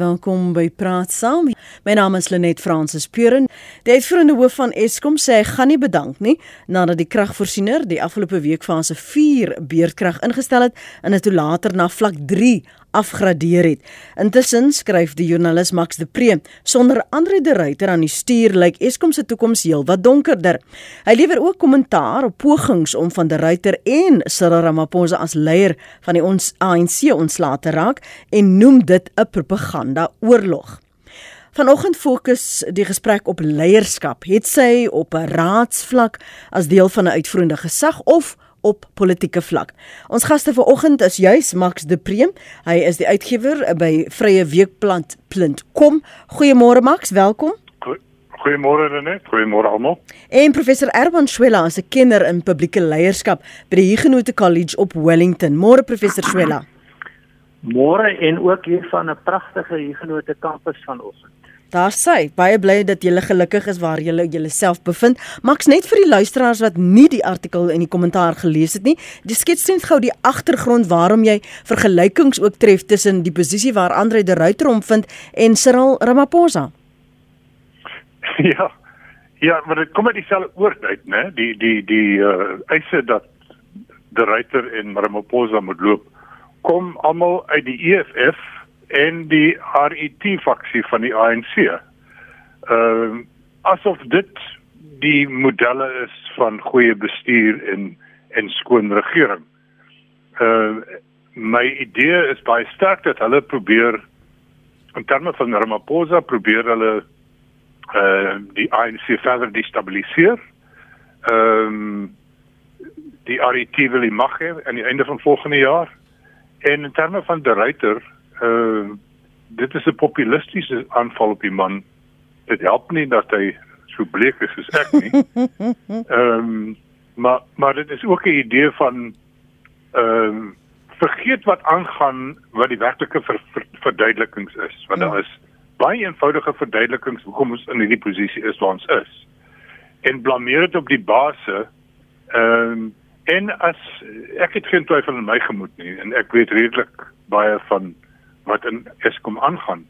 Welkom by Praat Saam. My naam is Lenet Fransis Puren. Die uitvoerende hoof van Eskom sê hy gaan nie bedank nie nadat die kragvoorsiener die afgelope week fase 4 beurtkrag ingestel het en dit later na vlak 3 afgradeer het. Intussen skryf die joernalis Max de Pre, sonder Andre de Ruyter aan die stuur lyk Eskom se toekoms heelwat donkerder. Hy lewer ook kommentaar op pogings om van de Ruyter en Cyril Ramaphosa as leier van die ons ANC ontslae te raak en noem dit 'n propaganda oorlog. Vanoggend fokus die gesprek op leierskap. Het sy op 'n raadsvlak as deel van 'n uitvoerende gesag of op politieke vlak. Ons gaste vanoggend is juis Max de Preem. Hy is die uitgewer by Vrye Weekblad.com. Goeiemôre Max, welkom. Goeiemôre Renet, goeiemôre almal. En professor Erwan Swela is 'n kenner in publieke leierskap by die Huguenot College op Wellington. Môre professor Swela. Môre en ook hier van 'n pragtige Huguenot kampus vanoggend. Daar sê baie bly dat jy gelukkig is waar jy jouself bevind. Maks net vir die luisteraars wat nie die artikel en die kommentaar gelees het nie. Dis skets net gou die agtergrond waarom jy vergelykings ook tref tussen die posisie waar Andre de Ruyter hom vind en Cyril Ramaphosa. Ja. Ja, maar dit kom uit dieselfde oord uit, né? Die die die uh eise dat de Ruyter en Ramaphosa moet loop kom almal uit die EFF en die RET faksie van die ANC. Ehm uh, asof dit die modelle is van goeie bestuur en en skoon regering. Uh my idee is baie sterk dat hulle probeer in terme van Ramaphosa probeer hulle uh die ANC verder destabiliseer. Ehm um, die RET wil die mag hê aan die einde van volgende jaar. En in terme van de Ruyter uh dit is 'n populistiese aanval op die man. Dit help nie dat hy so bleek is soos ek nie. Ehm um, maar maar dit is ook 'n idee van ehm um, vergeet wat aangaan wat die werklike ver, ver, verduidelikings is. Want ja. daar is baie eenvoudige verduidelikings hoekom ons in hierdie posisie is waar ons is. En blameer dit op die base ehm um, en as ek het geen twyfel in my gemoed nie en ek weet redelik baie van wat in Eskom aangaan.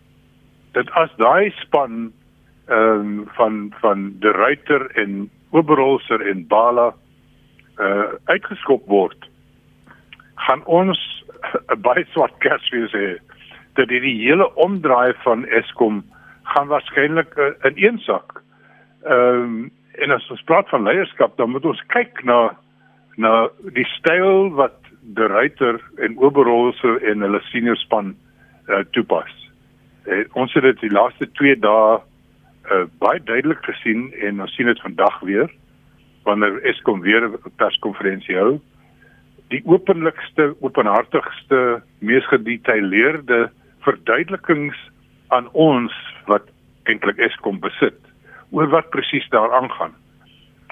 Dit as daai span ehm um, van van de Ruyter en Oberholzer en Bala uh uitgeskop word, gaan ons 'n baie swart kers wees hê dat die hele omdraai van Eskom gaan waarskynlik uh, in een sak. Ehm um, en as ons praat van leierskap, dan moet ons kyk na na die styl wat de Ruyter en Oberholzer en hulle senior span uh, toepas. Uh, ons het dit die laaste 2 dae uh, baie duidelik gesien en ons sien dit vandag weer wanneer Eskom weer 'n perskonferensie hou. Die openlikste, openhartigste, mees gedetailleerde verduidelikings aan ons wat eintlik Eskom besit oor wat presies daar aangaan.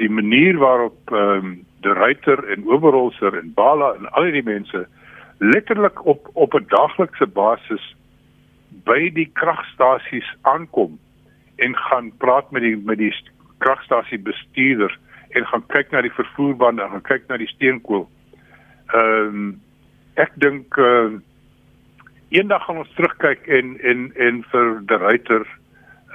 Die manier waarop ehm um, de Ruyter en Oberholzer en Bala en al die mense letterlik op op 'n daaglikse basis by die kragstasies aankom en gaan praat met die met die kragstasie bestuurder en gaan kyk na die vervoerbande en gaan kyk na die steenkool. Ehm um, ek dink uh, eendag gaan ons terugkyk en en en vir die ruiter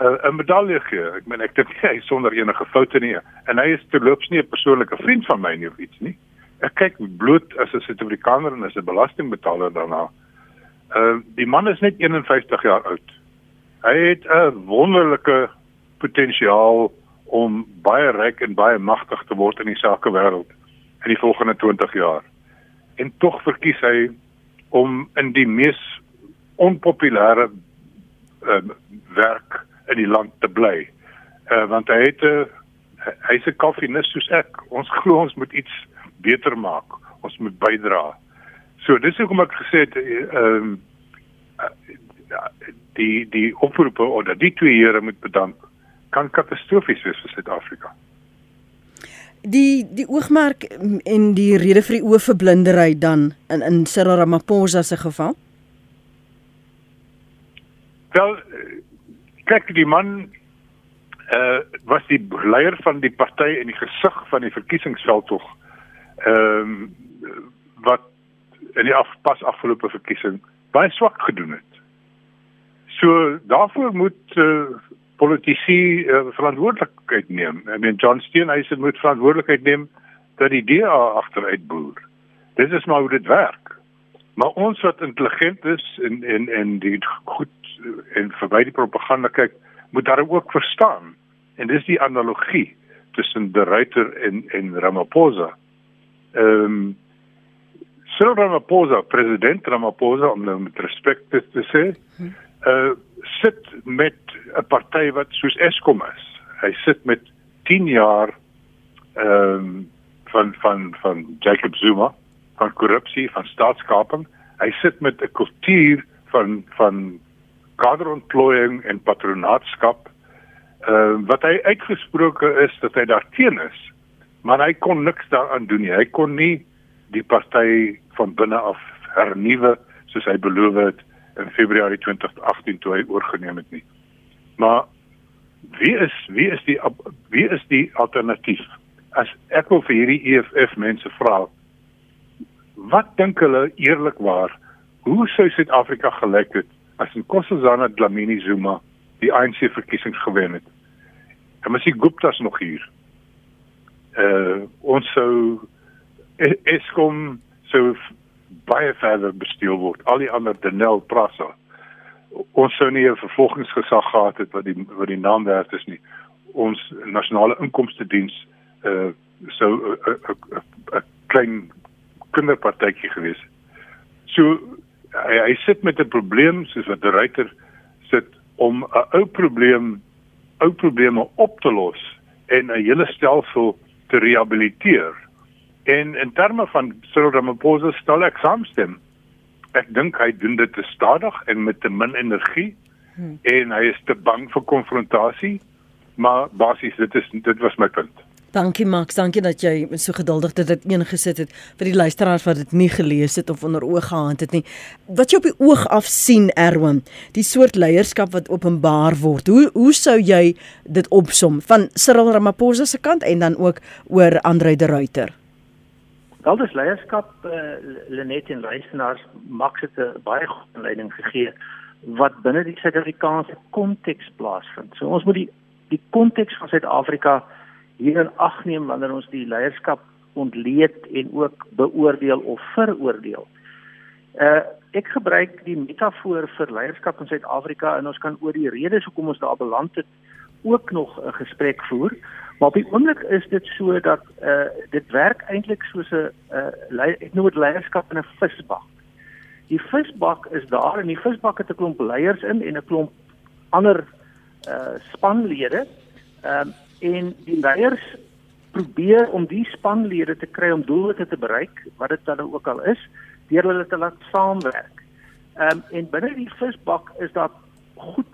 uh, 'n medalje gee. Ek meen ek dink hy sonder enige foute nie en hy is terloops nie 'n persoonlike vriend van my nie of iets nie ek kyk bloot as 'n Suid-Afrikaner en as 'n belastingbetaler daarna. Ehm uh, die man is net 51 jaar oud. Hy het 'n wonderlike potensiaal om baie ryk en baie magtig te word in die sakewêreld in die volgende 20 jaar. En tog verkies hy om in die mees onpopulêre uh, werk in die land te bly. Uh, want hy het 'n uh, hy's 'n koffienis soos ek. Ons glo ons moet iets beter maak. Ons moet bydra. So dis hoekom ek gesê het ehm um, die die oproepe of dat die twee here moet bedank kan katastrofies wees vir Suid-Afrika. Die die oogmerk en die rede vir die oë verblindery dan in in Cyril Ramaphosa se geval? Wel kyk die man eh uh, was die leier van die party en die gesig van die verkiesingsveldtog ehm um, wat in die af, pas afgelope verkiesing baie swak gedoen het. So daarvoor moet uh, politici uh, verantwoordelikheid neem. I mean John Steenhuisen moet verantwoordelikheid neem dat die DA agteruit boer. Dit is maar hoe dit werk. Maar ons wat intelligent is en en en die goed en verby die propaganda kyk, moet daar ook verstaan. En dis die analogie tussen De Ruyter en en Ramaphosa. Ehm um, Cyril Ramaphosa, president Ramaphosa om nou met respek te, sê, uh sit met 'n party wat soos Eskom is. Hy sit met 10 jaar ehm um, van van van Jacob Zuma van korrupsie, van staatskaping. Hy sit met 'n kultuur van van kaderontplooiing en patronaatskap. Ehm uh, wat hy uitgesproke is dat hy daarteen is, maar hy kon niks daaraan doen nie. Hy kon nie die party van binne af hernuwe soos hy beloof het in Februarie 2018 toe hy oorgeneem het nie. Maar wie is wie is die wie is die alternatief? As ek wil vir hierdie EFF mense vra, wat dink hulle eerlikwaar, hoe sou Suid-Afrika gelyk het as Nkosazana Dlamini Zuma die ANC verkiesing gewen het? En mens die Guptas nog hier. Uh ons sou Eskom sou baie verder besteel word. Al die ander Denel Prasa. Ons sou nie 'n vervolgingsgesag gehad het wat die wat die naam werd is nie. Ons nasionale inkomste diens uh sou 'n klein kinderpartytjie gewees. So hy, hy sit met 'n probleem soos wat die ryter sit om 'n ou probleem ou probleme op te los en 'n hele stelsel te rehabiliteer En in terme van Cyril Ramaphosa stel ek saamstem. Ek dink hy doen dit te stadig en met te min energie hmm. en hy is te bang vir konfrontasie. Maar basies dit is dit was my punt. Dankie Max, dankie dat jy so geduldig dit dit ingesit het vir die luisteraars wat dit nie gelees het of onder oog gehad het nie. Wat jy op die oog af sien Erwin, die soort leierskap wat openbaar word. Hoe hoe sou jy dit opsom van Cyril Ramaphosa se kant en dan ook oor Andre de Ruyter? Wel dis leierskap uh, Lenet en luisteraars maak dit 'n baie goeie leiding gegee wat binne die Suid-Afrikaanse konteks plaasvind. So ons moet die die konteks van Suid-Afrika hierin ag neem wanneer ons die leierskap ontleed en ook beoordeel of veroordeel. Uh ek gebruik die metafoor vir leierskap in Suid-Afrika en ons kan oor die redes hoekom ons daar beland het ook nog 'n gesprek voer. Maar op die oomblik is dit so dat uh dit werk eintlik soos 'n uh ek noem dit leierskap in 'n visbak. Die visbak is daar en die visbak het 'n klomp leiers in en 'n klomp ander uh spanlede. Ehm um, en die leiers probeer om die spanlede te kry om doelwitte te bereik, wat dit dan ook al is, deur hulle te laat saamwerk. Ehm um, en binne die visbak is daar goed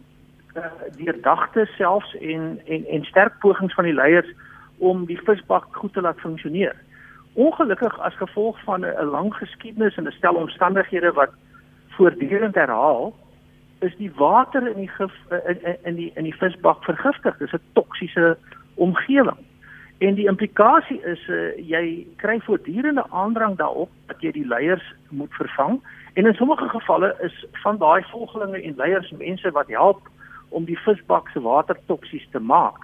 uh, deurdagte selfs en en en sterk pogings van die leiers om die visbak goed te laat funksioneer. Ongelukkig as gevolg van 'n lang geskiedenis en 'n stel omstandighede wat voortdurend herhaal, is die water in die gif in, in, in die in die visbak vergiftig. Dit is 'n toksiese omgewing. En die implikasie is uh, jy kry voortdurende aandrang daarop dat jy die leiers moet vervang en in sommige gevalle is van daai volgelinge en leiers mense wat help om die visbak se water toksies te maak.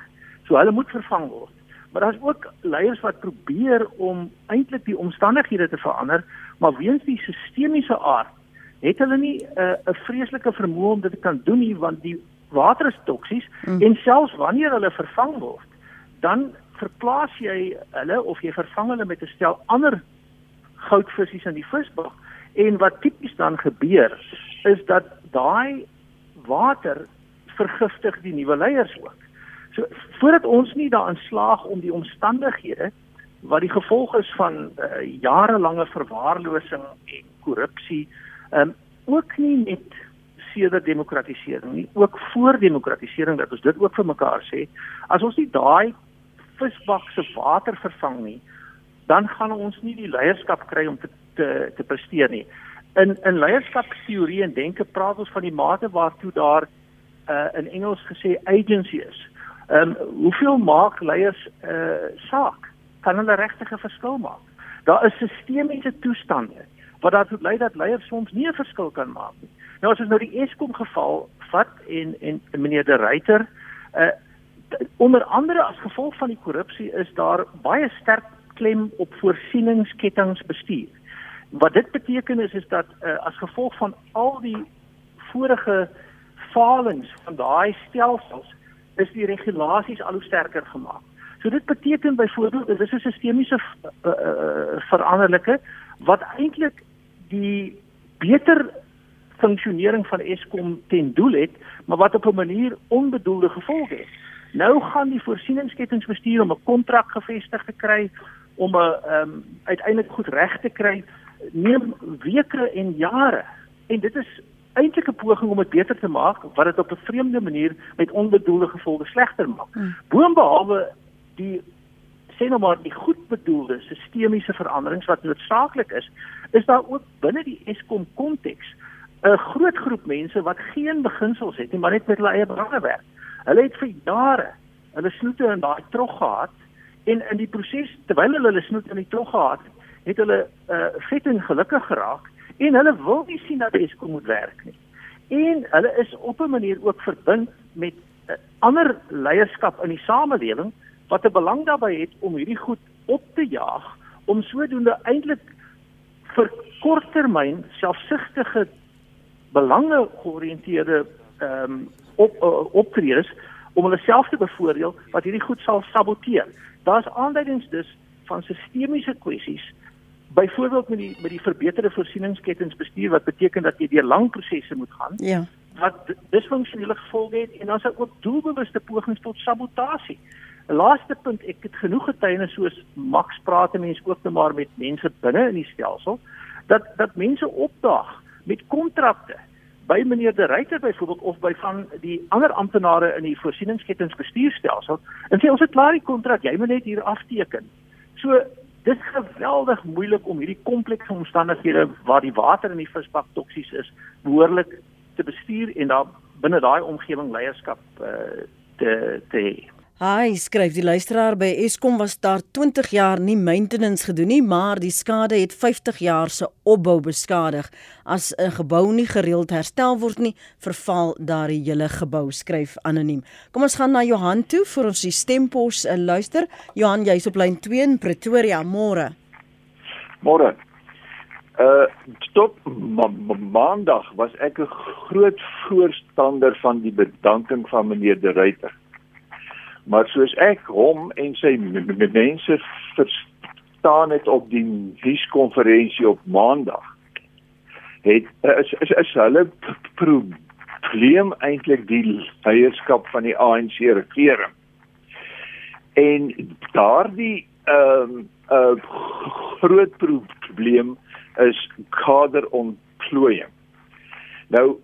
So hulle moet vervang word. Maar daar's ook leiers wat probeer om eintlik die omstandighede te verander, maar weens die sistemiese aard het hulle nie eh, 'n uh, vreeslike vermoë om dit te kan doen nie want die water is toksies mm. en selfs wanneer hulle vervang word, dan verplaas jy hulle of jy vervang hulle met 'n stel ander goudvisse in die visbak en wat tipies dan gebeur is dat daai water vergiftig die nuwe leiers ook. So voordat ons nie daarin slaag om die omstandighede wat die gevolg is van uh, jarelange verwaarlosing en korrupsie, um, ook nie net sedert demokratisering nie, ook voor demokratisering dat ons dit ook vir mekaar sê, as ons nie daai visbak se water vervang nie, dan gaan ons nie die leierskap kry om te te, te presteer nie. In in leierskapsteorie en denke praat ons van die mate waartoe daar uh, in Engels gesê agency is. Ehm um, hoeveel maak leiers uh saak? Kan hulle regtig 'n verskil maak? Daar is sistemiese toestande wat daartoe lei dat leiers soms nie 'n verskil kan maak nie. Nou as ons nou die Eskom geval vat en en meneer De Ruyter uh onder andere as gevolg van die korrupsie is daar baie sterk klem op voorsieningskettingsbestuur. Wat dit beteken is is dat uh, as gevolg van al die vorige falings van daai stelsels is die regulasies al hoe sterker gemaak. So dit beteken byvoorbeeld dit is 'n sistemiese uh, uh, veranderlike wat eintlik die beter funksionering van Eskom ten doel het, maar wat op 'n manier onbedoelde gevolge het. Nou gaan die voorsieningskettingsbestuur om 'n kontrak gevestig te kry om 'n ehm um, uiteindelik goed reg te kry neem weke en jare. En dit is eintlik 'n poging om dit beter te maak wat dit op 'n vreemde manier met onbedoelde gevolge slegter maak. Hmm. Boonbehalwe die sê nou maar die goed bedoelde sistemiese veranderings wat noodsaaklik is, is daar ook binne die Eskom konteks 'n groot groep mense wat geen beginsels het nie, maar net met hulle eie belange werk. Hulle het vir jare hulle snoete in daai trog gehad en in die proses terwyl hulle hulle snoete in die trog gehad het, het hulle uh, vet en gelukkig geraak en hulle wil nie sien dat Eskom moet werk nie. En hulle is op 'n manier ook verbind met uh, ander leierskap in die samelewing wat 'n belang daarbey het om hierdie goed op te jaag om sodoende eintlik vir korttermyn selfsugtige belange georiënteerde ehm um, op uh, optredes om hulle self te bevoordeel wat hierdie goed sal saboteer. Daar's aanduidings dus van sistemiese kwessies byvoorbeeld met die met die verbeterde voorsieningskettingsbestuur wat beteken dat jy deur lang prosesse moet gaan. Ja. Wat disfunksionele gevolge het en dan sou ook doelbewuste pogings tot sabotasie. 'n Laaste punt, ek het genoeg getuienis soos Max praat en mense ook net maar met mense binne in die stelsel dat dat mense opdaag met kontrakte by meneer De Ruyter byvoorbeeld of by van die ander amptenare in die voorsieningskettingsbestuurstelsel en sê ons het klaar die kontrak, jy moet net hier afteken. So dis geweldig moeilik om hierdie komplekse omstandighede waar die water in die visbak toksies is behoorlik te bestuur en daar binne daai omgewing leierskap uh, te te hê. Hy skryf die luisteraar by Eskom was daar 20 jaar nie maintenance gedoen nie, maar die skade het 50 jaar se opbou beskadig. As 'n gebou nie gereeld herstel word nie, verval daardie hele gebou, skryf anoniem. Kom ons gaan na Johan toe vir ons die stempos uh, luister. Johan, jy's op lyn 2 in Pretoria, môre. Môre. Uh tot ma ma maandag was ek 'n groot voorstander van die bedanking van meneer De Ruyter. Maar soos ek hom en sy mense verstaan het op die nuuskonferensie op Maandag, het is is, is hulle probleem eintlik die leierskap van die ANC regering. En daardie ehm um, 'n uh, groot probleem is kaderontplooiing. Nou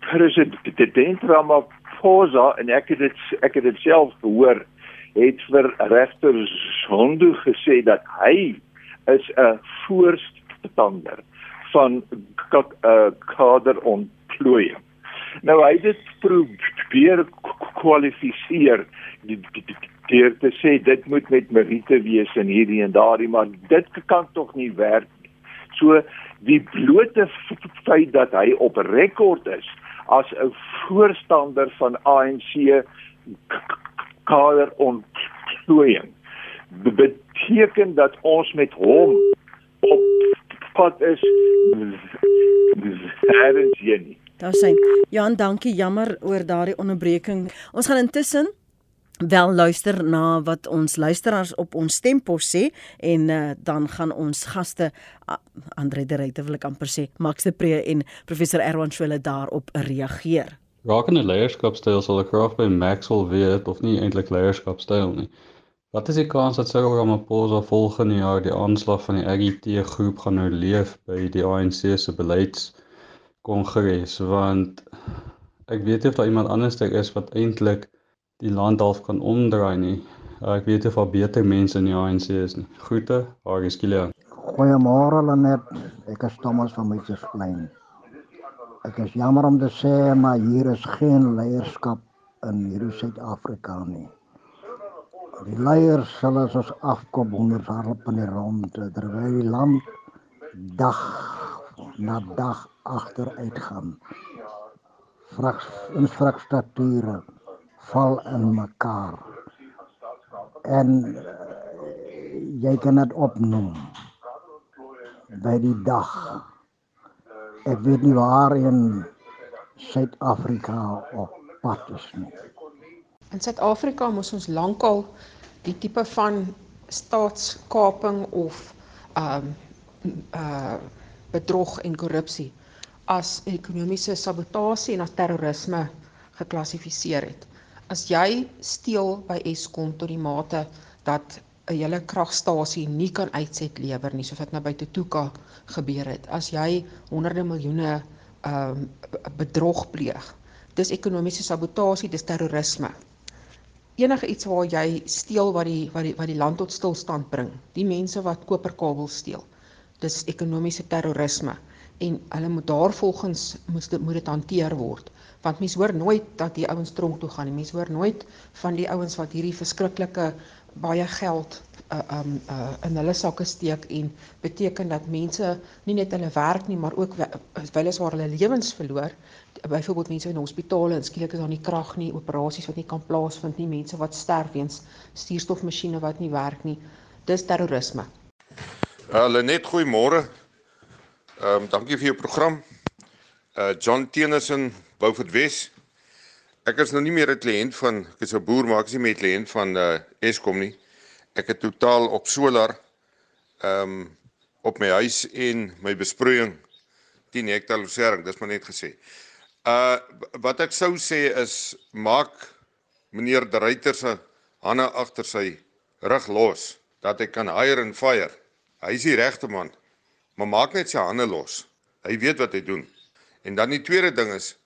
president Ramaphosa Ramaphosa en ek het dit ek het dit self gehoor het vir regter Zondo gesê dat hy is 'n voorstander van uh, kader ontplooiing. Nou hy het dit probeer kwalifiseer deur te sê dit moet met meriete wees en hierdie en daardie maar dit kan tog nie werk nie. So die blote feit dat hy op rekord is as 'n voorstander van ANC kader ontplooiing beteken dat ons met hom op pad is herens hier nie. Daar sê Jan, dankie, jammer oor daardie onderbreking. Ons gaan intussen wel luister na wat ons luisteraars op ons stempos sê en uh, dan gaan ons gaste uh, Andre de Ruyter wil ek amper sê Max de Pre en professor Erwan Swelle daarop reageer. Rakende leierskapstyl sal ek graag by Maxwell weet of nie eintlik leierskapstyl nie. Wat is die kans dat Cyril Ramaphosa volgende jaar die aanslag van die AGT groep gaan nou leef by die ANC se beleidskongres want ek weet nie of daar iemand anders is wat eintlik die land half kan omdraai nie. Uh, ek weet of daar beter mense in die ANC is nie. Groete, Harie Skielik. Goeiemôre Lenet. Ek is Thomas van Mitchells-Plain. Ek is jammer om te sê maar hier is geen leierskap in hierdie Suid-Afrika nie. Die leiers sal as ons afkom honderd harp in die rond terwyl die land dag na dag agteruit gaan infrastrukture val in mekaar. En uh, jy kan dit opnoem by die dag. Ek weet nie waar in Suid-Afrika op pad is nie. In Suid-Afrika moes ons lankal die tipe van staatskaping of ehm um, uh bedrog en korrupsie as ekonomiese sabotasie en as terrorisme geklassifiseer het. As jy steel by Eskom tot die mate dat 'n hele kragstasie nie kan uitset lewer nie soos wat nou by Tutuka gebeur het. As jy honderde miljoene ehm um, bedrog pleeg. Dis ekonomiese sabotasie, dis terrorisme. Enige iets waar jy steel wat die wat die wat die land tot stilstand bring. Die mense wat koperkabels steel. Dis ekonomiese terrorisme en hulle moet daarvolgens moet dit moet dit hanteer word want mens hoor nooit dat die ouens tronk toe gaan nie mens hoor nooit van die ouens wat hierdie verskriklike baie geld uh, um uh, in hulle sakke steek en beteken dat mense nie net hulle werk nie maar ook weles waar hulle lewens verloor byvoorbeeld mense in hospitale en skielik is daar nie krag nie operasies wat nie kan plaasvind nie mense wat sterf weens suurstofmasjiene wat nie werk nie dis terrorisme Hulle net goeiemôre. Ehm um, dankie vir jou program. Uh John Tennyson Beaufort Wes. Ek is nou nie meer 'n kliënt van ek is 'n boer maar ek is nie meer 'n kliënt van uh Eskom nie. Ek het totaal op solar ehm um, op my huis en my besproeiing 10 hektaar losering, dis maar net gesê. Uh wat ek sou sê is maak meneer De Ruyter se hande agter sy rug los dat hy kan hire and fire. Hy is die regte man. Maar maak net sy hande los. Hy weet wat hy doen. En dan die tweede ding is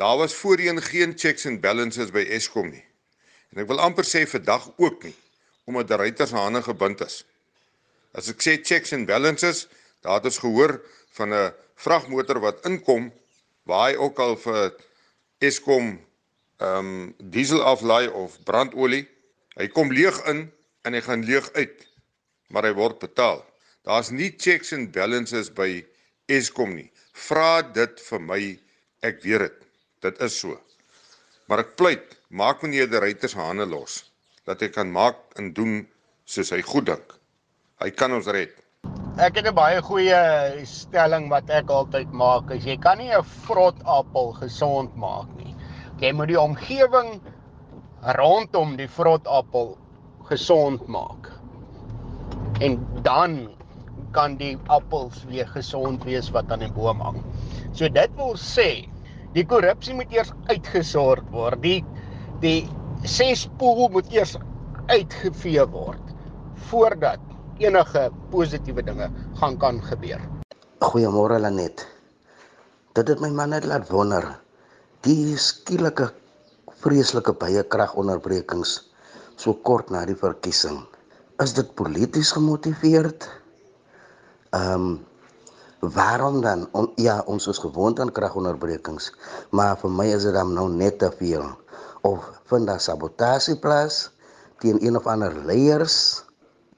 daar was voorheen geen checks and balances by Eskom nie. En ek wil amper sê vandag ook nie omdat die ruiters hande gebind is. As ek sê checks and balances, daar het ons gehoor van 'n vragmotor wat inkom waar hy ook al vir Eskom ehm um, diesel aflaai of brandolie. Hy kom leeg in en hy gaan leeg uit maar hy word betaal. Daar's nie checks and balances by Eskom nie. Vra dit vir my, ek weet dit. Dit is so. Maar ek pleit, maak meneer die ruiters hande los dat hy kan maak en doen soos hy goed dink. Hy kan ons red. Ek het 'n baie goeie stelling wat ek altyd maak, is jy kan nie 'n vrot appel gesond maak nie. Jy moet die omgewing rondom die vrot appel gesond maak en dan kan die appels weer gesond wees wat aan die boom hang. So dit wil sê die korrupsie moet eers uitgesort word. Die die sespoel moet eers uitgevee word voordat enige positiewe dinge gaan kan gebeur. Goeiemôre Lenet. Dit het my man net laat wonder. Die skielike vreeslike baie kragonderbrekings so kort na die verkiesing is dit polities gemotiveerd? Ehm um, waarom dan? On, ja, ons is gewoond aan kragonderbrekings, maar vir my is dit dan nou net te veel. Of vind daar sabotasie plaas teen een of ander leiers?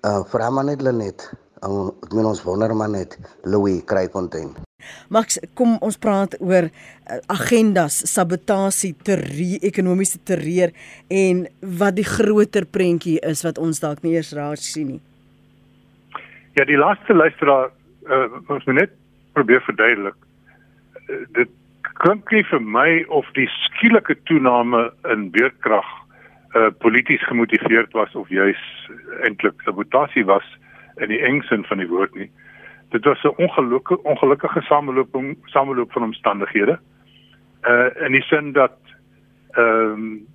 Uh vra maar net Lenet. Um, ons wonder maar net Louis Kraaifontein. Max, kom ons praat oor uh, agendas, sabotasie, terreur, ekonomiese terreur en wat die groter prentjie is wat ons dalk nie eers raak sien nie. Ja, die laaste luisteraar uh, ons moet net probeer verduidelik. Uh, dit klink nie vir my of die skielike toename in beurtkrag uh, polities gemotiveerd was of juis eintlik sabotasie was in die engsin van die woord nie. Dit was 'n ongelukkige ongelukkige samelooping sameloop van omstandighede. Uh in die sin dat ehm um,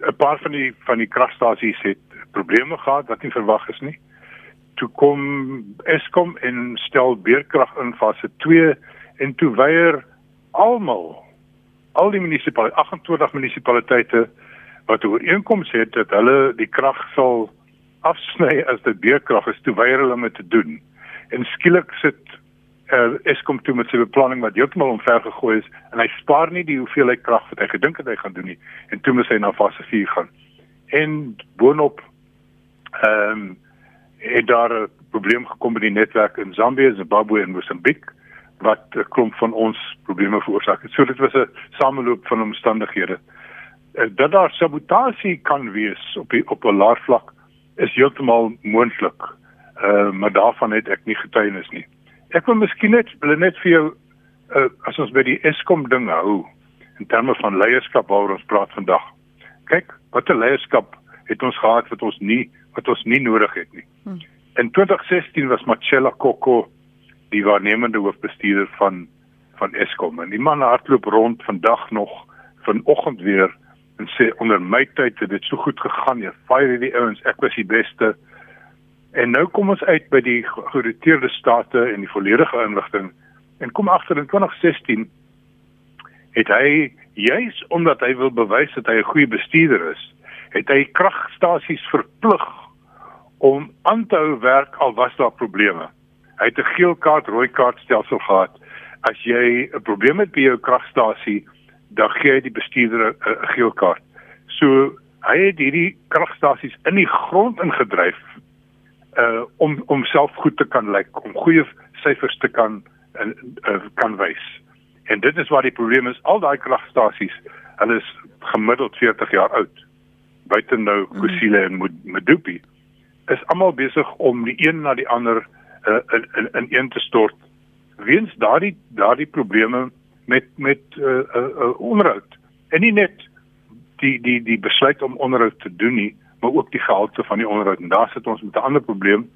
'n paar van die van die kragstasies het probleme gehad wat nie verwag is nie. Toe kom Eskom en stel beerkrag in fase 2 en toe weier almal al die munisipaliteite 28 munisipaliteite wat ooreenkoms het dat hulle die krag sal afsny as dit beerkrag is, toe weier hulle om dit te doen en skielik sit uh, Eskom toe met sy beplanning wat heeltemal omver gegooi is en hy spaar nie die hoeveelheid krag wat hy gedink het hy gaan doen nie en toe moet hy na fase 4 gaan. En boonop ehm um, het daar 'n probleem gekom met die netwerk in Zambië, Zimbabwe en Mosambiek wat klomp van ons probleme veroorsaak het. So dit was 'n sameloop van omstandighede. En dat daar sabotasie kan wees op die, op 'n laer vlak is heeltemal moontlik. Uh maar daarvan het ek nie getuienis nie. Ek wil miskien net wil net vir jou uh, as ons by die Eskom ding hou in terme van leierskap waaroor ons praat vandag. Kyk, watter leierskap het ons gehad wat ons nie wat ons nie nodig het nie. Hmm. In 2016 was Machela Koko die waarnemende hoofbestuurder van van Eskom en die man hardloop rond vandag nog vanoggend weer en sê onder my tyd het dit so goed gegaan jy fire die ouens ek was die beste en nou kom ons uit by die geroteerde state en die volledige inligting en kom agter in 2016 het hy juis omdat hy wil bewys dat hy 'n goeie bestuurder is het hy kragstasies verplig om aan te hou werk al was daar probleme Hy het 'n geel kaart, rooi kaart stelsel gehad. As jy 'n probleem het by jou kragstasie, dan gee jy die bestuurder 'n geel kaart. So hy het hierdie kragstasies in die grond ingedryf uh om om self goed te kan lyk, om goeie syfers te kan en uh, kan wys. En dit is waar die probleem is. Al daai kragstasies, hulle is gemiddeld 40 jaar oud. Buiten nou mm. Kusile en Medupi is almal besig om die een na die ander uh, in in in een te stort weens daardie daardie probleme met met uh, uh, uh, onderhoud en nie net die die die besluit om onderhoud te doen nie maar ook die gehalte van die onderhoud en daar sit ons met 'n ander probleem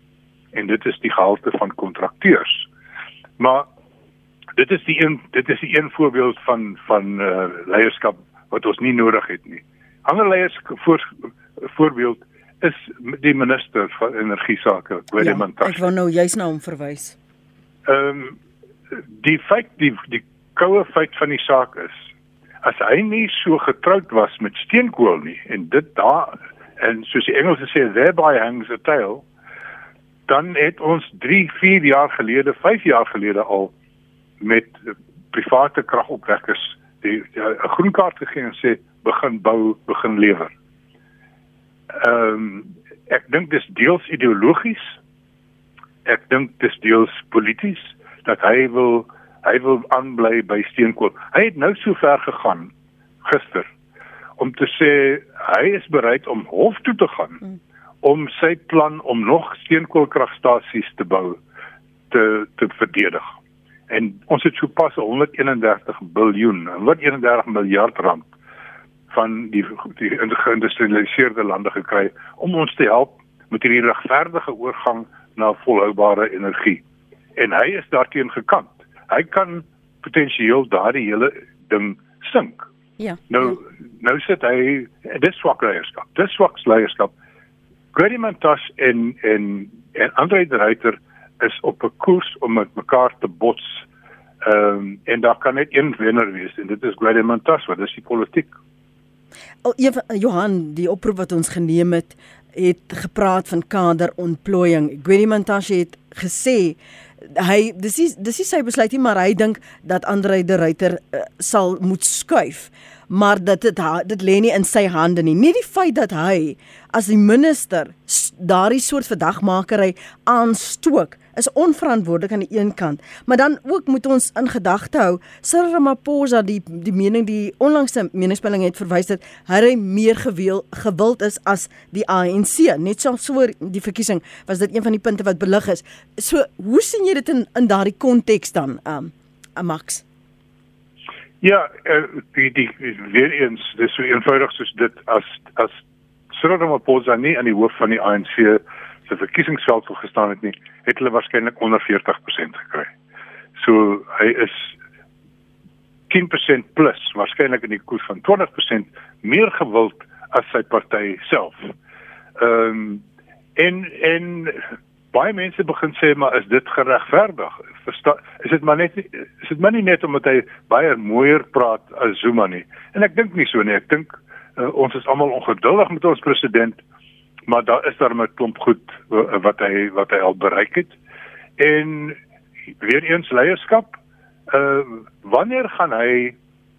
en dit is die gehalte van kontrakteurs. Maar dit is die een dit is die een voorbeeld van van uh, leierskap wat ons nie nodig het nie ander leiers voor voorbeeld is die minister van energie sake, Willem ja, Ek wou nou juist na hom verwys. Ehm um, die feit die die koue feit van die saak is as hy nie so getroud was met steenkool nie en dit daar en soos die Engelse sê thereby hangs a tale dan het ons 3 4 jaar gelede 5 jaar gelede al met private kragopwekkers die 'n groen kaart gegee en sê begin bou begin lewer ehm um, ek dink dis deels ideologies. Ek dink dis deels polities dat hy wil hy wil aanbly by steenkool. Hy het nou so ver gegaan gister om te sê hy is bereid om hof toe te gaan hmm. om sy plan om nog steenkoolkragstasies te bou te te verdedig. En ons het sopas 131 biljoen, 131 miljard rand van die die geïndustrialiseerde lande gekry om ons te help met hierdie regverdige oorgang na volhoubare energie. En hy is daarteen gekant. Hy kan potensieel daardie hele ding sink. Ja. Nou nou sit hy dis swak leierskap. Dis swak leierskap. Gredimentas en en en Andre de Ruyter is op 'n koers om met mekaar te bots. Ehm um, en daar kan net een wenner wees en dit is Gredimentas, wat is die politiek Johan, die oproep wat ons geneem het, het gepraat van kaderontplooiing. Gwendy Montashe het gesê hy dis is dis is sy besluit nie, maar hy dink dat Andre de Ruyter uh, sal moet skuif maar dat dit dit lê nie in sy hande nie. Nie die feit dat hy as die minister daardie soort verdagmakery aanstook is onverantwoordelik aan die een kant, maar dan ook moet ons in gedagte hou Cyril Ramaphosa die die mening die onlangse meningspeiling het verwys dat hy meer geweel gewild is as die ANC. Net so so die verkiesing was dit een van die punte wat belig is. So hoe sien jy dit in in daardie konteks dan um Max? Ja, uh, die die weer eens, dis so eenvoudig soos dit as as Cyril Ramaphosa nie aan die hoof van die ANC se verkiesingsveld sou gestaan het nie, het hulle waarskynlik onder 40% gekry. So hy is 10% plus waarskynlik in die koers van 20% meer gewild as sy party self. Ehm um, en en baie mense begin sê maar is dit geregverdig? Versta is dit maar net is dit maar nie net omdat hy baie mooier praat as Zuma nie. En ek dink nie so nie. Ek dink uh, ons is almal ongeduldig met ons president, maar daar is daar 'n klomp goed uh, wat hy wat hy al bereik het. En weer eens leierskap. Uh wanneer gaan hy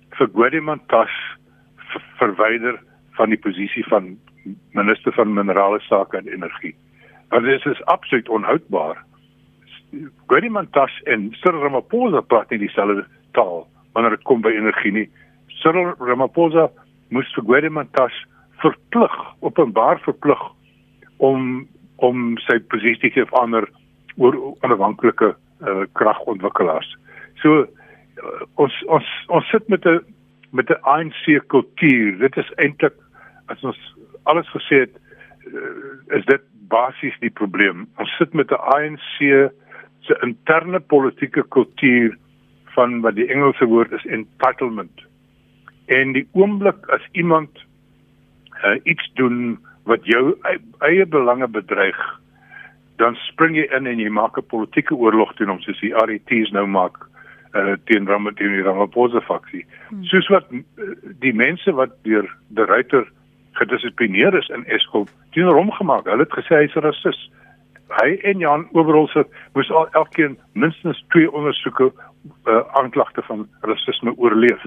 vir Gwedimantas verwyder van die posisie van minister van minerale sake en energie? Want dit is absoluut onhoudbaar. Guedimantas en Cyril Ramaphosa praat nie dieselfde taal wanneer dit kom by energie nie. Cyril Ramaphosa moes vir Guedimantas verplig, openbaar verplig om om sy posisie te verander oor onafhanklike uh, kragontwikkelaars. So uh, ons ons ons sit met 'n met 'n ANC kultuur. Dit is eintlik as ons alles gesê het uh, is dit basies die probleem. Ons sit met 'n ANC se interne politieke kultuur van wat die Engelse woord is entitlement. En die oomblik as iemand uh, iets doen wat jou eie belange bedreig, dan spring jy in en jy maak 'n politieke oorlog teen hom soos die RET's nou maak uh, teen Ramaphosa teen die Ramaphosa faksie. Hmm. Soos wat uh, die mense wat deur die ruiter gedissiplineer is in Eskom teenoor hom gemaak. Hulle het gesê hy's 'n rasis. Hy en Jan Oberholzer moes al elkeen minstens twee ondersoeke uh, aanklagte van rasisme oorleef.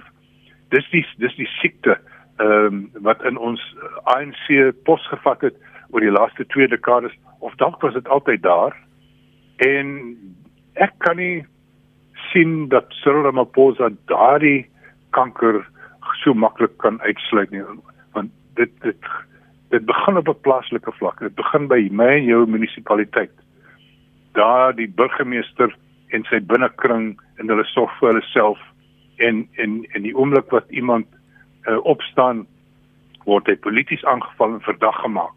Dis die dis die siekte ehm um, wat in ons ANC posgevat het oor die laaste twee dekades of dalk was dit altyd daar. En ek kan nie sien dat Cyril Ramaphosa daardie kanker so maklik kan uitsluit nie want dit dit dit begin op 'n plaaslike vlak. Dit begin by my en jou munisipaliteit. Daar die burgemeester en sy binnekring en hulle sorg vir hulle self en en en die oomblik wat iemand uh, opstaan word hy polities aangeval en verdag gemaak.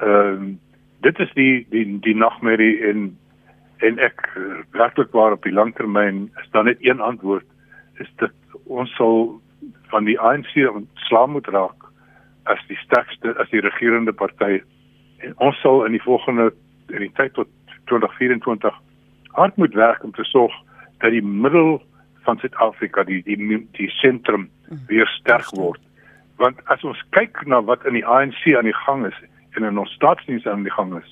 Ehm uh, dit is die die die nagmerrie en en ek werklik waar op die langtermyn is daar net een antwoord is dit ons sal van die ANC ontslae moet raak as die sterkste as die regerende party en ons sal in die volgende in die tyd tot 2024 hard moet werk om te sorg dat die middel van Suid-Afrika die die die sentrum weer sterk word. Want as ons kyk na wat in die ANC aan die gang is en in ons staatsdiens aan die gang is,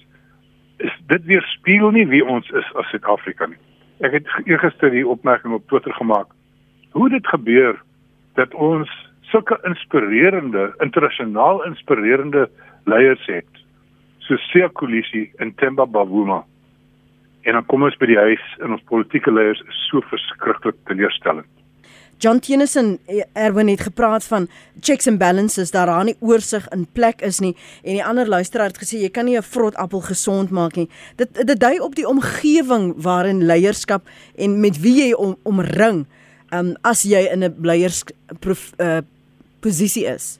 is dit weer spieël nie wie ons is as Suid-Afrika nie. Ek het gister die opmerking op Twitter gemaak. Hoe dit gebeur dat ons sulke inspirerende, internasionaal inspirerende leiers het, so Sekolisi en Themba Bavuma. En dan kom ons by die huis en ons politieke leiers is so verskriklik teleurstellend. John Tennyson eh, Erwin het gepraat van checks and balances dat daar nie oorsig in plek is nie en die ander luisteraar het gesê jy kan nie 'n vrot appel gesond maak nie. Dit dit dui op die omgewing waarin leierskap en met wie jy om, omring um, as jy in 'n leiers uh, posisie is.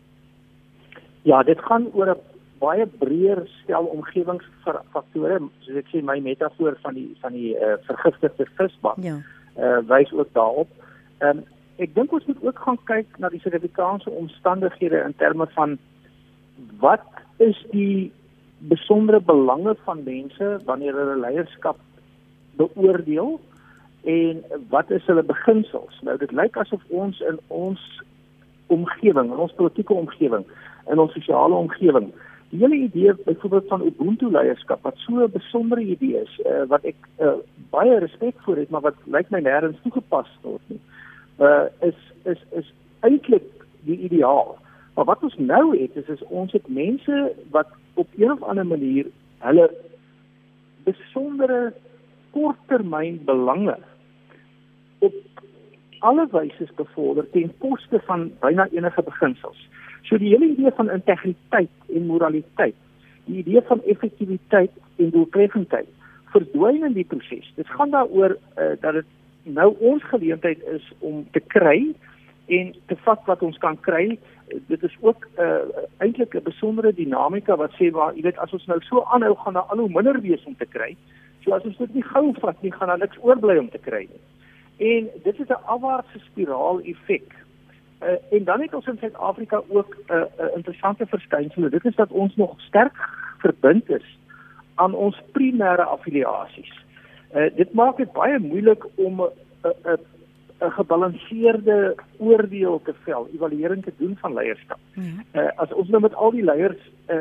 Ja, dit gaan oor 'n baie breër stel omgewingsfaktore, soos ek sê my metafoor van die van die uh, vergiftigde visbak. Ja. Uh wys ook daarop. Ehm um, ek dink ons moet ook gaan kyk na die Suid-Afrikaanse omstandighede in terme van wat is die besondere belange van mense wanneer hulle leierskap beoordeel en wat is hulle beginsels? Nou dit lyk asof ons in ons omgewing, in ons politieke omgewing, in ons sosiale omgewing, die hele idee byvoorbeeld van ubuntu leierskap wat so 'n besondere idee is, uh, wat ek uh, baie respek vir het, maar wat lyk my nêrens toegepas word nie uh is is is eintlik die ideaal. Maar wat ons nou het is is ons het mense wat op een of ander manier hulle besondere korttermyn belange op alle wyse bevorder ten koste van byna enige beginsels. So die hele idee van integriteit en moraliteit, die idee van effektiwiteit en doeltreffendheid verdwyn in die proses. Dit gaan daaroor uh, dat dit nou ons geleentheid is om te kry en te vat wat ons kan kry. Dit is ook 'n uh, eintlik 'n besondere dinamika wat sê waar jy weet as ons nou so aanhou gaan daar al hoe minder wees om te kry. So as ons dit nie gou vat nie, gaan daar niks oorbly om te kry nie. En dit is 'n afwaartse spiraal effek. Uh, en dan het ons in Suid-Afrika ook 'n uh, uh, interessante verskynsel. Dit is dat ons nog sterk verbind is aan ons primêre affiliasies. Uh, dit maak dit baie moeilik om 'n 'n 'n gebalanseerde oordeel te vel, evaluering te doen van leierskap. Ja. Uh, as ons nou met al die leiers uh,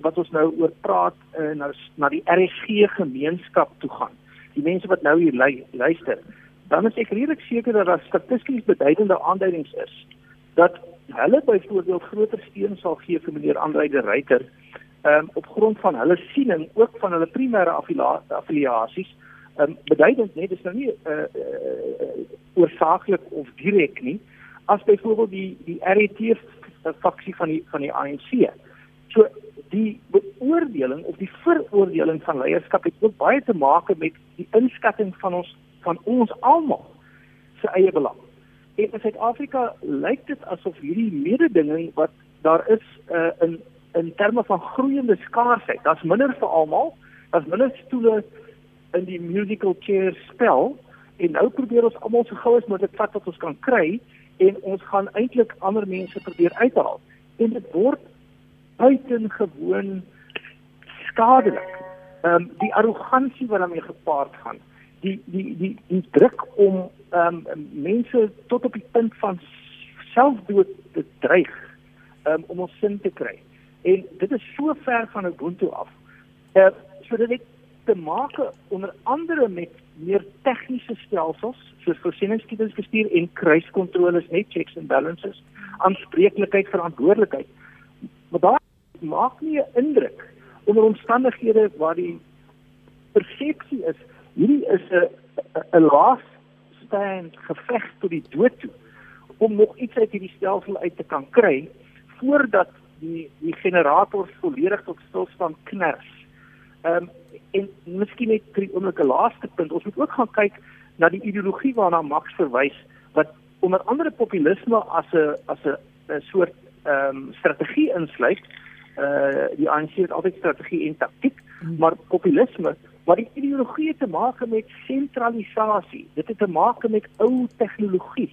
wat ons nou oor praat uh, na na die RSG gemeenskap toe gaan. Die mense wat nou hier lu luister, dan is ek redelik seker dat daar statisties beduidende aanduidings is dat hulle byvoorbeeld groter steun sal gee vir meneer Andreide Ryter um, op grond van hulle siening ook van hulle primêre affiliasies Ehm um, beduidend net dis nou nie uh, uh, oorsaaklik of direk nie as byvoorbeeld die die RET faksie van die van die ANC. So die beoordeling of die veroordeling van leierskap het ook baie te maak met die inskatting van ons van ons almal se eie belang. En in Suid-Afrika lyk dit asof hierdie mededinging wat daar is uh, in in terme van groeiende skaarsheid. Daar's minder vir almal, daar's minder stoele in die musical chair spel en nou probeer ons almal so gou as moontlik vat wat ons kan kry en ons gaan eintlik ander mense probeer uithaal. En dit word buitengewoon skadelik. Ehm um, die arrogansie wat daarmee gepaard gaan, die die die die druk om ehm um, mense tot op die punt van selfdood te dreig um, om ons sin te kry. En dit is so ver van Ubuntu af. Eh uh, so dit het te maak onder andere met meer tegniese stelsels soos voorsieningsskietingsbestuur en kruiskontroles net checks and balances, aanspreeklikheid, verantwoordelikheid. Maar daar maak nie 'n indruk onder omstandighede waar die persepsie is hierdie is 'n 'n last stand geveg tot die dood toe om nog iets uit hierdie stelsel uit te kan kry voordat die die generator volledig tot stilstand kners. Ehm um, en miskien net vir die oomblike laaste punt, ons moet ook gaan kyk na die ideologie waarna Max verwys wat onder andere populisme as 'n as 'n soort ehm um, strategie insluit. Uh die ANC het altyd strategie en taktiek, hmm. maar populisme wat die ideologie te maak met sentralisasie. Dit het te maak met ou tegnologie.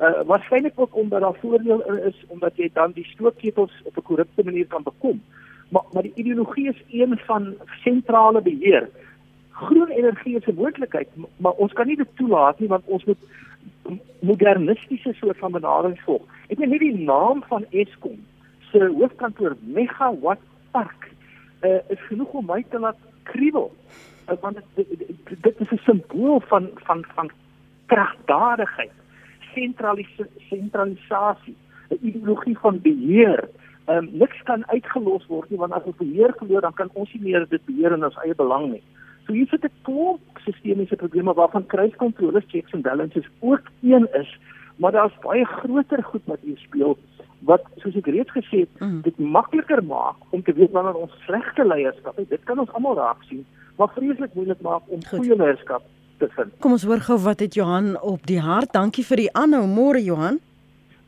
Uh waarskynlik ook omdat daar voordeel is omdat jy dan die stookketels op 'n korrupte manier kan bekom. Maar maar die ideologie is een van sentrale beheer. Groen energie is 'n moontlikheid, maar ons kan nie dit toelaat nie want ons moet modernistiese soort van benadering volg. Ek weet nie die naam van Eskom se hoofkantoor Megawatt Park uh is genoeg om my te laat kriebel. Want dit, dit, dit is 'n simbool van van van kragdadigheid sentralisasie, 'n ideologie van beheer. Ehm um, niks kan uitgelos word nie want as ons beheer verloor dan kan ons nie meer dit beheer in ons eie belang nie. So hier sit 'n klomp sistemiese probleme waarvan kruiskontroles checks and balances ook een is, maar daar's baie groter goed wat hier speel wat soos ek reeds gesê het, mm. dit makliker maak om te weet wanneer ons slegte leierskap het. Dit kan ons almal raak sien, maar vreeslik moeilik maak om goeie leierskap te vind. Kom ons hoor gou wat het Johan op die hart. Dankie vir die aanhou. Môre Johan.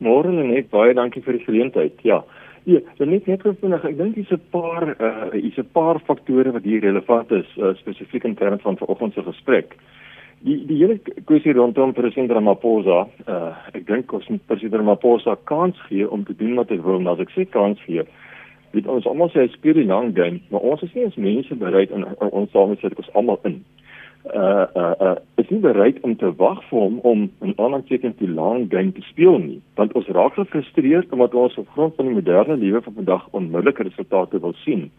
Môre net baie dankie vir die geleentheid. Ja. Ja, so net net vinnig. Ek dink dis 'n paar uh is 'n paar faktore wat hier relevant is uh, spesifiek in terme van vanoggend se gesprek. Die die hele kwessie rondom president Ramaphosa, uh ek dink ons moet president Ramaphosa kans gee om te doen wat hy wil, maar as ek sê kans gee, weet ons almal sê speel die lang game, maar ons is nie as mense bereid om ons saam te sit ons almal in. Uh uh uh is nie bereid om te wag vir hom om 'n ander teken te lang game te speel nie want ons raak gefrustreerd omdat ons op grond van die moderne lewe van vandag onmiddellike resultate wil sien.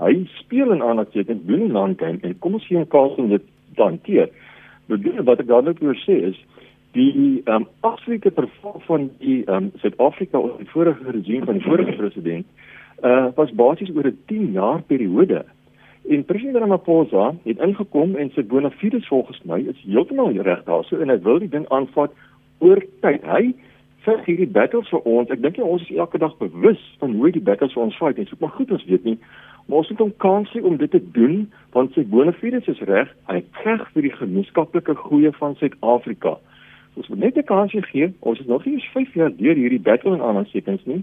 Hy speel 'n ander teken doen 'n lang game en kom ons sien 'n kans om dit te hanteer. Bedoel wat ek dadelik wil sê is die ehm um, absolute verval van die ehm um, Suid-Afrika onder die vorige regime van die vorige president uh was basies oor 'n 10 jaar periode En president Ramaphosa het ingekom en sy bona fides volgens my is heeltemal reg daarso en hy wil die ding aanvat oor tyd. Hy vir hierdie battles vir ons. Ek dink ons is elke dag bewus van hoe die battles vir ons fight en so maar goed ons weet nie. Maar ons moet hom kans gee om dit te doen want sy bona fides is reg. Hy veg vir die gemeenskaplike groei van Suid-Afrika. Ons moet net 'n kans gee. Ons is nog nie eens 5 jaar deur hierdie battle en aansekings nie.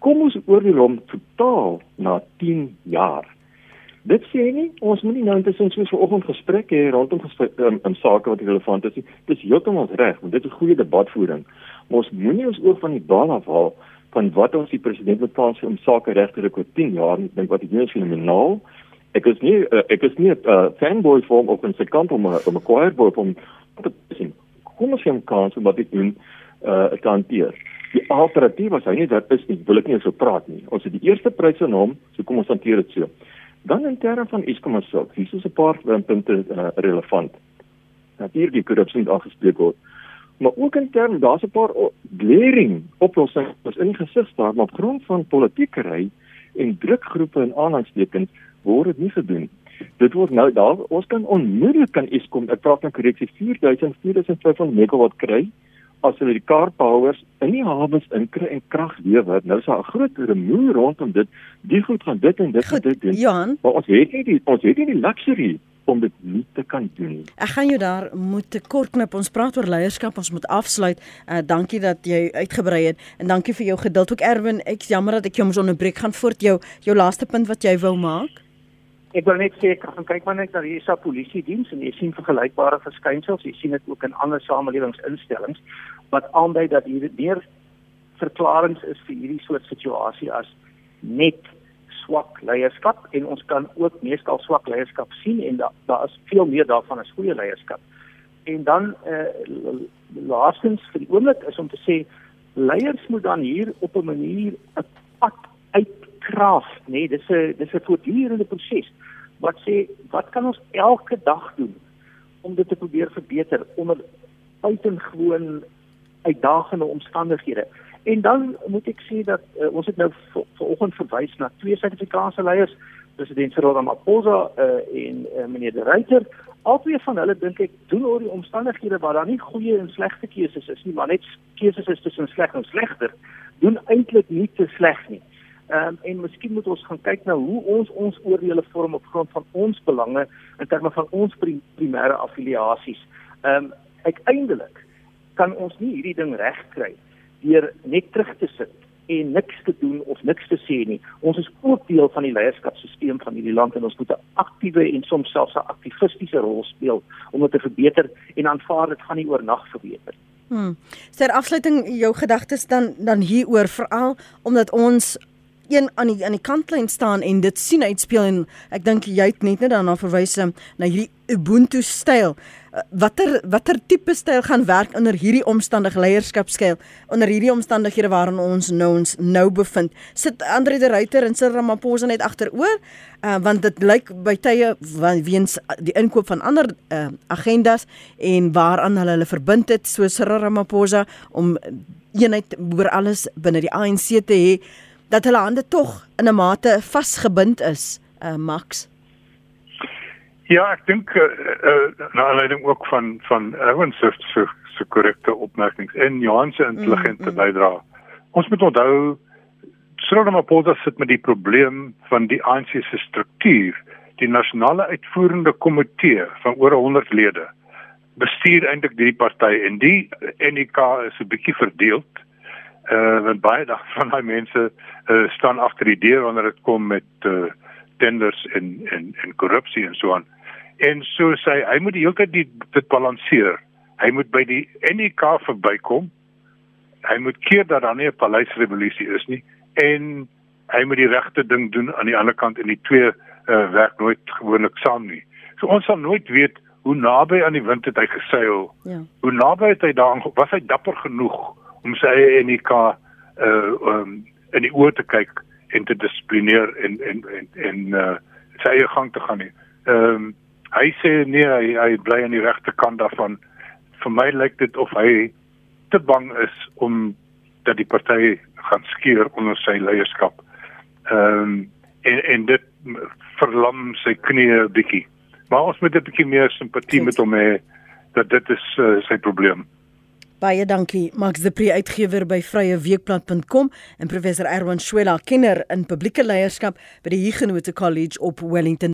Kom ons oordeel hom totaal na 10 jaar. Dit sê nie ons moenie nou intussen soos vanoggend gesprek hê rondom gesprek um, in sake wat relevant is nie. Dis heeltemal reg, want dit is goeie debatvoering. Maar ons moenie ons oog van die bal afhaal van wat ons die president moet kans om sake reg te ruk oor 10 jaar. Ek dink wat hy doen is fenomenaal. Ek is nie uh, ek is nie 'n uh, fanboy van of 'n se kant om 'n choir boy om te sien. Kom ons gaan kans om wat dit doen uh te hanteer. Die alternatief as hy nie dat is nie, wil ek nie so praat nie. Ons het die eerste prys aan hom, so kom ons hanteer dit so. Dan in terme van Eskom self, hier is 'n paar punte uh, relevant. Natuurlik die korrupsie wat aangespreek word. Maar ook in terme daar's 'n paar glaring oplossings wat in gesig staan, maar op grond van politiekery en drukgroepe en aanhangstekens word dit nie gedoen. Dit word nou daar ons kan onmiddellik kan Eskom, ek praat nou korreksie 4000 4500 megawatt kry as hulle die kaartbouers in die hawens inkry en krag lewer. Nou is daar 'n groot remoe rondom dit. Die goed gaan dit en dit Goed, en dit doen. Johan. Maar ons het nie die ons het nie die luxury om dit nie te kan doen nie. Ek gaan jou daar moet te kort knip. Ons praat oor leierskap, ons moet afsluit. Uh dankie dat jy uitgebrei het en dankie vir jou geduld ook Erwin. Ek jammer dat ek jou moes onderbreek. Gaan voort jou jou laaste punt wat jy wou maak. Ek wil net sê ek gaan kyk maar net na die SA polisie diens en jy sien vergelykbare verskynsels. Jy sien dit ook in ander samelewingsinstellings wat aandui dat hier meer verklaringe is vir hierdie soort situasie as net swak leierskap en ons kan ook meestal swak leierskap sien en daar daar is veel meer daarvan as goeie leierskap. En dan eh uh, laastens vir die oomblik is om te sê leiers moet dan hier op 'n manier 'n pad uitkraaf, nê? Nee, dis 'n dis 'n voortdurende proses wat sê wat kan ons elke dag doen om dit te probeer verbeter onder buitengewoon uitdagende omstandighede. En dan moet ek sê dat uh, ons het nou vanoggend verwys na twee Suid-Afrikaanse leiers, president Cyril Ramaphosa uh, en uh, meneer De Ruyter. Albei van hulle dink ek doen oor die omstandighede waar daar nie goeie en slegte keuses is nie, maar net keuses is tussen sleg en slegter, doen eintlik nie te sleg nie. Ehm um, en miskien moet ons gaan kyk na hoe ons ons oordeele vorm op grond van ons belange in terme van ons primêre affiliasies. Ehm um, uiteindelik kan ons nie hierdie ding regkry deur net terug te sit en niks te doen of niks te sê nie. Ons is ook deel van die leierskapstelsel van hierdie land en ons moet 'n aktiewe en soms selfs 'n aktivistiese rol speel om dit te verbeter en aanvaar dit gaan nie oornag verbeter. Hmm. Ter afsluiting jou gedagtes dan dan hieroor veral omdat ons een aan die aan die kantlyn staan en dit sien uitspeel en ek dink jy het net net daarna verwys um, na hierdie Ubuntu styl. Uh, watter watter tipe styl gaan werk onder hierdie omstandige leierskapstyl onder hierdie omstandighede waarin ons nou ons nou bevind. Sit Andre de Ruyter en Cyril Ramaphosa net agteroor uh, want dit lyk by tye weens die inkoop van ander uh, agendas en waaraan hulle hulle verbind het so Cyril Ramaphosa om eenheid oor alles binne die ANC te hê dat hulle hande tog in 'n mate vasgebind is, uh, Max. Ja, ek dink uh, uh, na aanleiding ook van van Erwin se se se korrekte opmerkings en Johan se intelligente mm, mm. bydrae. Ons moet onthou Cyril Ramaphosa sit met die probleem van die ANC se struktuur. Die nasionale uitvoerende komitee van oor 100 lede bestuur eintlik die party en die NK is 'n bietjie verdeeld uh want baie dag van daai mense uh staan agter die deur wanneer dit kom met uh tenders en en en korrupsie en so aan. En so sê hy moet die hele tyd dit balanseer. Hy moet by die NEK verbykom. Hy moet keer dat daar nie 'n paleisrevolusie is nie en hy moet die regte ding doen aan die ander kant en die twee uh werk nooit gewoonlik saam nie. So ons sal nooit weet hoe naby aan die wind het hy geseil. Ja. Hoe naby het hy daaraan was hy dapper genoeg om sy eie NK uh um in die oë te kyk en te dissiplineer en en en en uh sy eie gang te gaan nie. Ehm um, hy sê nee, hy, hy bly aan die regte kant daarvan. Vir my lyk dit of hy te bang is om dat die party gaan skeer onder sy leierskap. Ehm um, en en dit verlam sy knieë 'n bietjie. Maar ons moet 'n bietjie meer simpatie met hom hê dat dit is uh, sy probleem. Baie dankie Max de Pre uitgewer by vryeweekblad.com en professor Erwan Swela kenner in publieke leierskap by die Huguenot College op Wellington